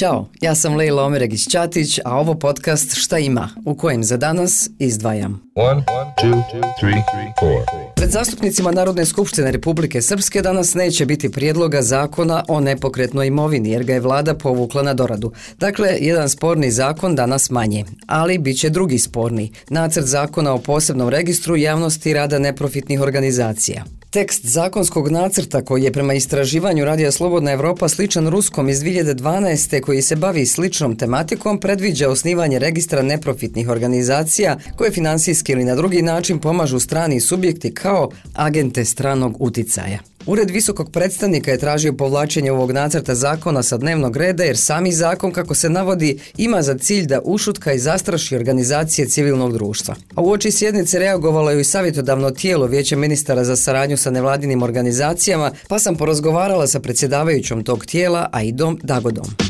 Ćao, ja sam Lejla Omeregić-Ćatić, a ovo podcast Šta ima, u kojem za danas izdvajam. One, two, three, four. Pred zastupnicima Narodne skupštine Republike Srpske danas neće biti prijedloga zakona o nepokretnoj imovini, jer ga je vlada povukla na doradu. Dakle, jedan sporni zakon danas manje, ali bit će drugi sporni, nacrt zakona o posebnom registru javnosti rada neprofitnih organizacija. Tekst zakonskog nacrta koji je prema istraživanju Radija Slobodna Europa sličan ruskom iz 2012. koji se bavi sličnom tematikom predviđa osnivanje registra neprofitnih organizacija koje finansijski ili na drugi način pomažu strani subjekti kao agente stranog uticaja. Ured visokog predstavnika je tražio povlačenje ovog nacrta zakona sa dnevnog reda jer sami zakon, kako se navodi, ima za cilj da ušutka i zastraši organizacije civilnog društva. A u oči sjednice reagovalo je i savjetodavno tijelo Vijeća ministara za saradnju sa nevladinim organizacijama, pa sam porazgovarala sa predsjedavajućom tog tijela, a i dom Dagodom.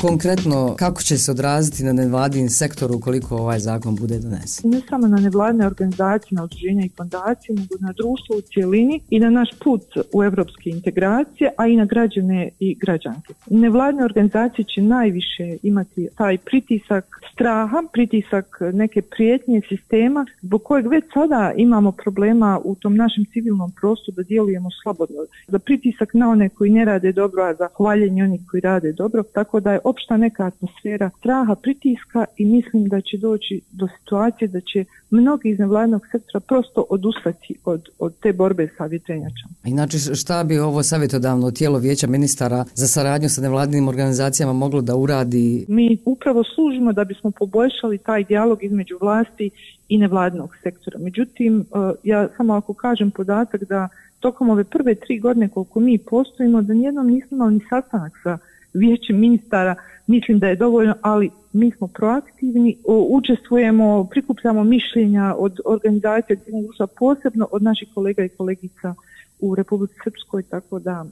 Konkretno, kako će se odraziti na nevladin sektor ukoliko ovaj zakon bude donesen? Ne samo na nevladine organizacije, na udruženja i fondacije, nego na društvo u cjelini i na naš put u evropske integracije, a i na građane i građanke. Nevladine organizacije će najviše imati taj pritisak straha, pritisak neke prijetnje sistema, zbog kojeg već sada imamo problema u tom našem civilnom prostoru da djelujemo slobodno. Za pritisak na one koji ne rade dobro, a za hvaljenje onih koji rade dobro, tako da je opšta neka atmosfera straha, pritiska i mislim da će doći do situacije da će mnogi iz nevladnog sektora prosto odustati od, od te borbe sa vjetrenjačama. Inače, šta bi ovo savjetodavno tijelo vijeća ministara za saradnju sa nevladinim organizacijama moglo da uradi? Mi upravo služimo da bismo poboljšali taj dijalog između vlasti i nevladnog sektora. Međutim, eh, ja samo ako kažem podatak da tokom ove prve tri godine koliko mi postojimo, da nijednom nismo imali ni sastanak sa vijećem ministara, mislim da je dovoljno, ali mi smo proaktivni, učestvujemo, prikupljamo mišljenja od organizacija društva, posebno od naših kolega i kolegica u Republici Srpskoj, tako da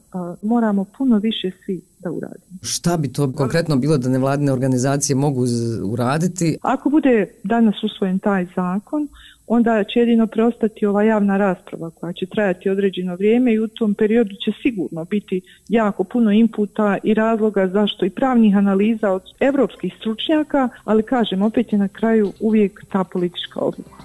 moramo puno više svi da uradimo. Šta bi to konkretno bilo da nevladine organizacije mogu uraditi? Ako bude danas usvojen taj zakon, onda će jedino preostati ova javna rasprava koja će trajati određeno vrijeme i u tom periodu će sigurno biti jako puno inputa i razloga zašto i pravnih analiza od europskih stručnjaka, ali kažem, opet je na kraju uvijek ta politička odluka.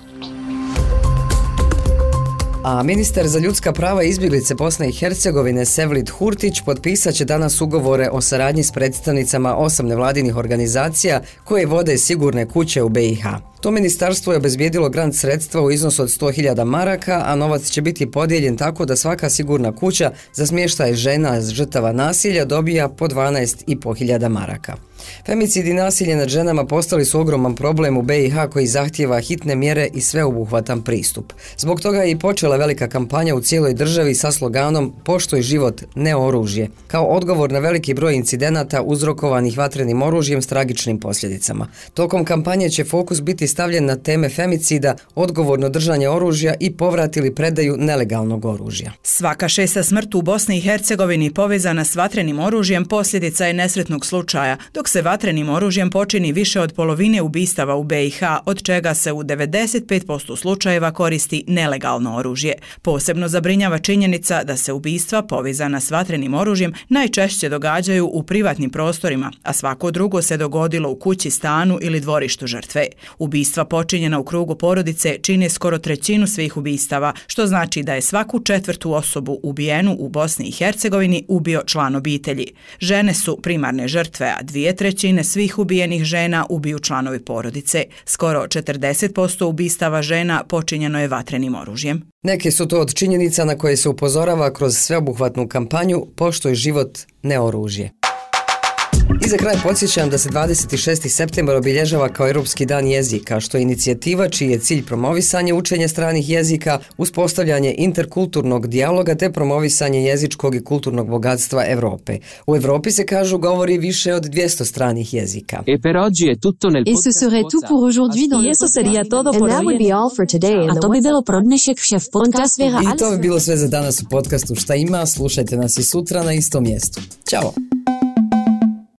A ministar za ljudska prava i izbjeglice Bosne i Hercegovine Sevlid Hurtić potpisat će danas ugovore o saradnji s predstavnicama osam nevladinih organizacija koje vode sigurne kuće u BiH. To ministarstvo je obezbijedilo grant sredstva u iznosu od 100.000 maraka, a novac će biti podijeljen tako da svaka sigurna kuća za smještaj žena žrtava nasilja dobija po 12.500 maraka. Femicid i nasilje nad ženama postali su ogroman problem u BiH koji zahtjeva hitne mjere i sveobuhvatan pristup. Zbog toga je i počela velika kampanja u cijeloj državi sa sloganom Poštoj život, ne oružje, kao odgovor na veliki broj incidenata uzrokovanih vatrenim oružjem s tragičnim posljedicama. Tokom kampanje će fokus biti stavljen na teme femicida, odgovorno držanje oružja i povrat ili predaju nelegalnog oružja. Svaka šesta smrt u Bosni i Hercegovini povezana s vatrenim oružjem posljedica je nesretnog slučaja, dok se vatrenim oružjem počini više od polovine ubistava u BiH, od čega se u 95% slučajeva koristi nelegalno oružje. Posebno zabrinjava činjenica da se ubistva povezana s vatrenim oružjem najčešće događaju u privatnim prostorima, a svako drugo se dogodilo u kući, stanu ili dvorištu žrtve. Ubistva počinjena u krugu porodice čine skoro trećinu svih ubistava, što znači da je svaku četvrtu osobu ubijenu u Bosni i Hercegovini ubio član obitelji. Žene su primarne žrtve, a dvije trećine svih ubijenih žena ubiju članovi porodice. Skoro 40% ubistava žena počinjeno je vatrenim oružjem. Neke su to od činjenica na koje se upozorava kroz sveobuhvatnu kampanju Poštoj život, ne oružje. I za kraj podsjećam da se 26. septembar obilježava kao Europski dan jezika, što je inicijativa čiji je cilj promovisanje učenja stranih jezika, uspostavljanje interkulturnog dijaloga te promovisanje jezičkog i kulturnog bogatstva Europe. U Europi se kažu govori više od 200 stranih jezika. E per oggi è tutto nel Et ce serait tout pour aujourd'hui dans eso sería todo And that would be all for today. A to bi bilo pro dnešek šef podcast I to bi bilo sve za danas u podcastu Šta ima, slušajte nas i sutra na istom mjestu. Ćao!